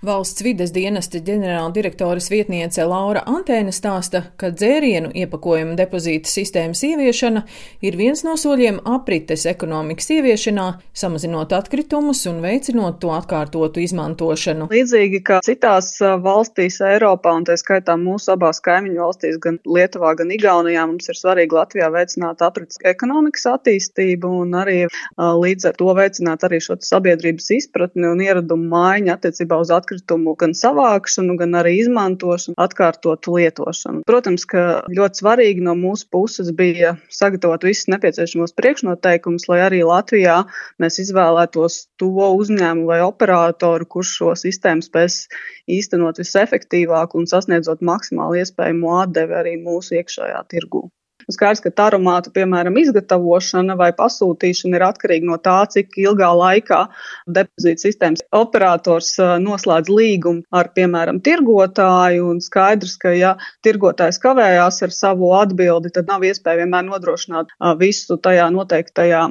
Valsts vides dienesta ģenerāla direktoras vietniece Laura Antēna stāsta, ka dzērienu iepakojuma depozīta sistēmas ieviešana ir viens no soļiem aprites ekonomikas ieviešanā, samazinot atkritumus un veicinot to atkārtotu izmantošanu. Līdzīgi kā citās valstīs Eiropā, un tā skaitā mūsu abās kaimiņu valstīs, gan Lietuvā, gan Igaunijā, mums ir svarīgi Latvijā veicināt aprites ekonomikas attīstību un arī līdz ar to veicināt arī šo sabiedrības izpratni un ieradumu maiņu attiecībā uz atkritumu atkritumu gan savākšanu, gan arī izmantošanu, atkārtotu lietošanu. Protams, ka ļoti svarīgi no mūsu puses bija sagatavot visus nepieciešamos priekšnoteikumus, lai arī Latvijā mēs izvēlētos to uzņēmumu vai operatoru, kurš šo sistēmu spēs īstenot visefektīvāk un sasniedzot maksimāli iespējamo atdevi arī mūsu iekšējā tirgū. Skaidrs, ka aromātu, piemēram, izgatavošana vai pasūtīšana ir atkarīga no tā, cik ilgā laikā depozīta sistēmas operators noslēdz līgumu ar, piemēram, tirgotāju. Un skaidrs, ka, ja tirgotājs kavējās ar savu atbildi, tad nav iespēja vienmēr nodrošināt visu tajā noteiktajā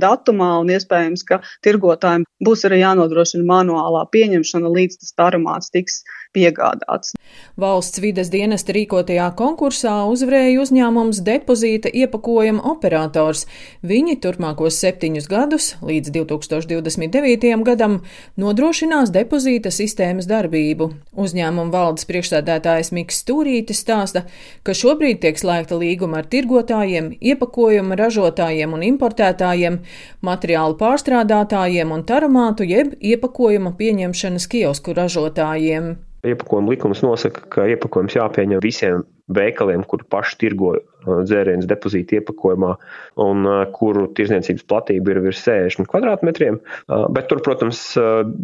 datumā, un iespējams, ka tirgotājiem būs arī jānodrošina manuālā pieņemšana, līdz tas aromāts tiks piegādāts. Valsts vides dienesta rīkotajā konkursā uzvarēja uzņēmums depozīta iepakojuma operators. Viņi turpmākos septiņus gadus, līdz 2029. gadam, nodrošinās depozīta sistēmas darbību. Uzņēmuma valdes priekšsēdētājs Miks Stūrītis stāsta, ka šobrīd tiek slēgta līguma ar tirgotājiem, iepakojuma ražotājiem un importētājiem, materiālu pārstrādātājiem un taromātu jeb iepakojuma pieņemšanas kiosku ražotājiem. Iepakojuma likums nosaka, ka iepakojums jāpieņem visiem veikaliem, kur paši tirgo uh, dzērienus depozīta iepakojumā un uh, kuru tirzniecības platība ir virs 60 kvadrātmetriem. Uh, bet tur, protams,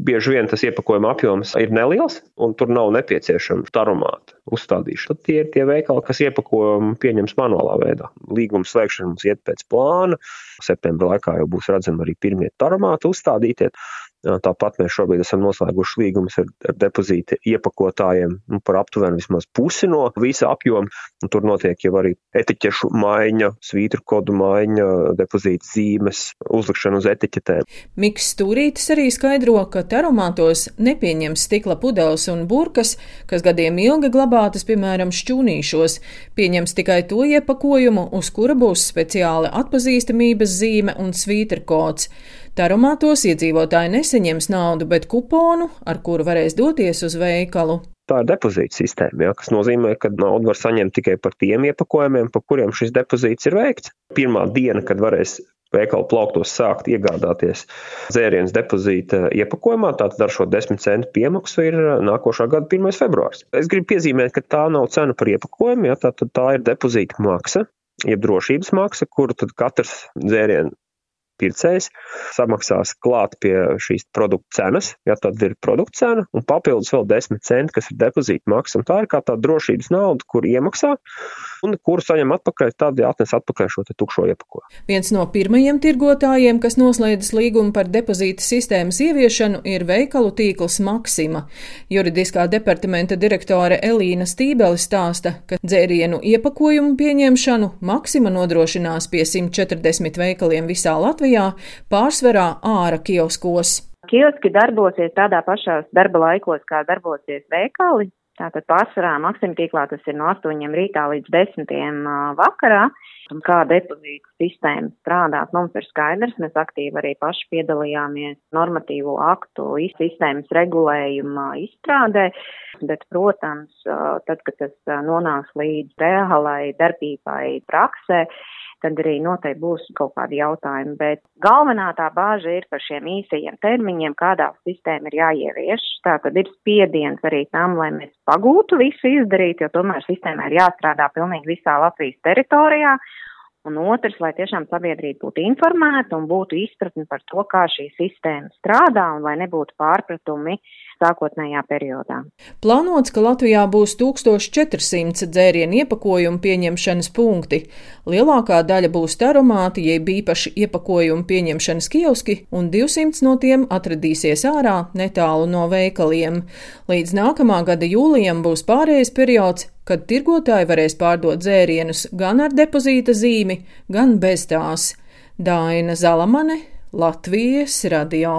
bieži vien tas iepakojuma apjoms ir neliels un tur nav nepieciešama aromāta uzstādīšana. Tad tie ir tie veikali, kas iepakojumu pieņems manuālā veidā. Līguma slēgšana mums iet pēc plāna. Septembrī laikā jau būs redzami arī pirmie aromāti uzstādītie. Tāpat mēs šobrīd esam noslēguši līgumus ar, ar depozīta iepakotājiem nu, par aptuveni vismaz pusi no visa apjoma. Tur notiek jau arī etiķešu maiņa, svītru kodu maiņa, depozīta zīmes, uzlikšana uz etiķetēm. Miks Stūrītis arī skaidro, ka taromātos nepieņems stikla pudeles un burkas, kas gadiem ilgi glabātas, piemēram, šķūnīšos. Pieņems tikai to iepakojumu, uz kura būs speciāla atpazīstamības zīme un svītru kods. Taromātos iedzīvotāji neseņems naudu, bet kuponu, ar kuru varēs doties uz veikalu. Tā ir depozīta sistēma, ja, kas nozīmē, ka naudu var saņemt tikai par tiem iepakojumiem, par kuriem šis depozīts ir veikts. Pirmā diena, kad varēs veikalu plauktos sākt iegādāties dzērienus depozīta iepakojumā, tātad ar šo 10 centu piemaksu ir nākošā gada 1. februārs. Es gribu piezīmēt, ka tā nav cena par iepakojumu, ja, tā, tā ir depozīta maksa, jeb drošības maksa, kuru katrs dzērienu pircējs samaksās klāt pie šīs produkta cenas, ja tad ir produkta cena, un papildus vēl 10 centi, kas ir depozīta maksa. Tā ir kā tā drošības nauda, kur iemaksā, un kuru saņem atpakaļ, tad atnes atpakaļ šo tukšo iepakojumu. Viens no pirmajiem tirgotājiem, kas noslēdzis līgumu par depozīta sistēmas ieviešanu, ir veikalu tīkls Maksima. Juridiskā departamenta direktore Elīna Stībeli stāsta, ka dzērienu iepakojumu pieņemšanu Maksima nodrošinās pie 140 veikaliem visā Latvijā pārsvarā āra kioskos. Kioski darbosies tādā pašās darba laikos, kā darbosies veikali. Tātad pārsvarā Maksim tīklā tas ir no 8 rītā līdz 10 vakarā. Kā depozīta sistēma strādāt, mums ir skaidrs. Mēs aktīvi arī paši piedalījāmies normatīvo aktu sistēmas regulējuma izstrādē. Bet, protams, tad, kad tas nonāks līdz reālai darbībai praksē, tad arī noteikti būs kaut kādi jautājumi. Bet galvenā tā bāža ir par šiem īsajiem termiņiem, kādā sistēma ir jāievieš. Tā tad ir spiediens arī tam, lai mēs pagūtu visu izdarīt, jo tomēr sistēmā ir jāstrādā pilnīgi visā Latvijas teritorijā. Un otrs, lai tiešām sabiedrība būtu informēta un būtu izpratne par to, kā šī sistēma strādā un lai nebūtu pārpratumi sākotnējā periodā. Plānots, ka Latvijā būs 1400 dzērienu iepakojumu pieņemšanas punkti. Lielākā daļa būs taromāti, jeb īpaši iepakojumu pieņemšanas kioski, un 200 no tiem atradīsies ārā netālu no veikaliem. Līdz nākamā gada jūlijam būs pārējais periods, kad tirgotāji varēs pārdot dzērienus gan ar depozīta zīmi, gan bez tās. Daina Zalamane, Latvijas radio.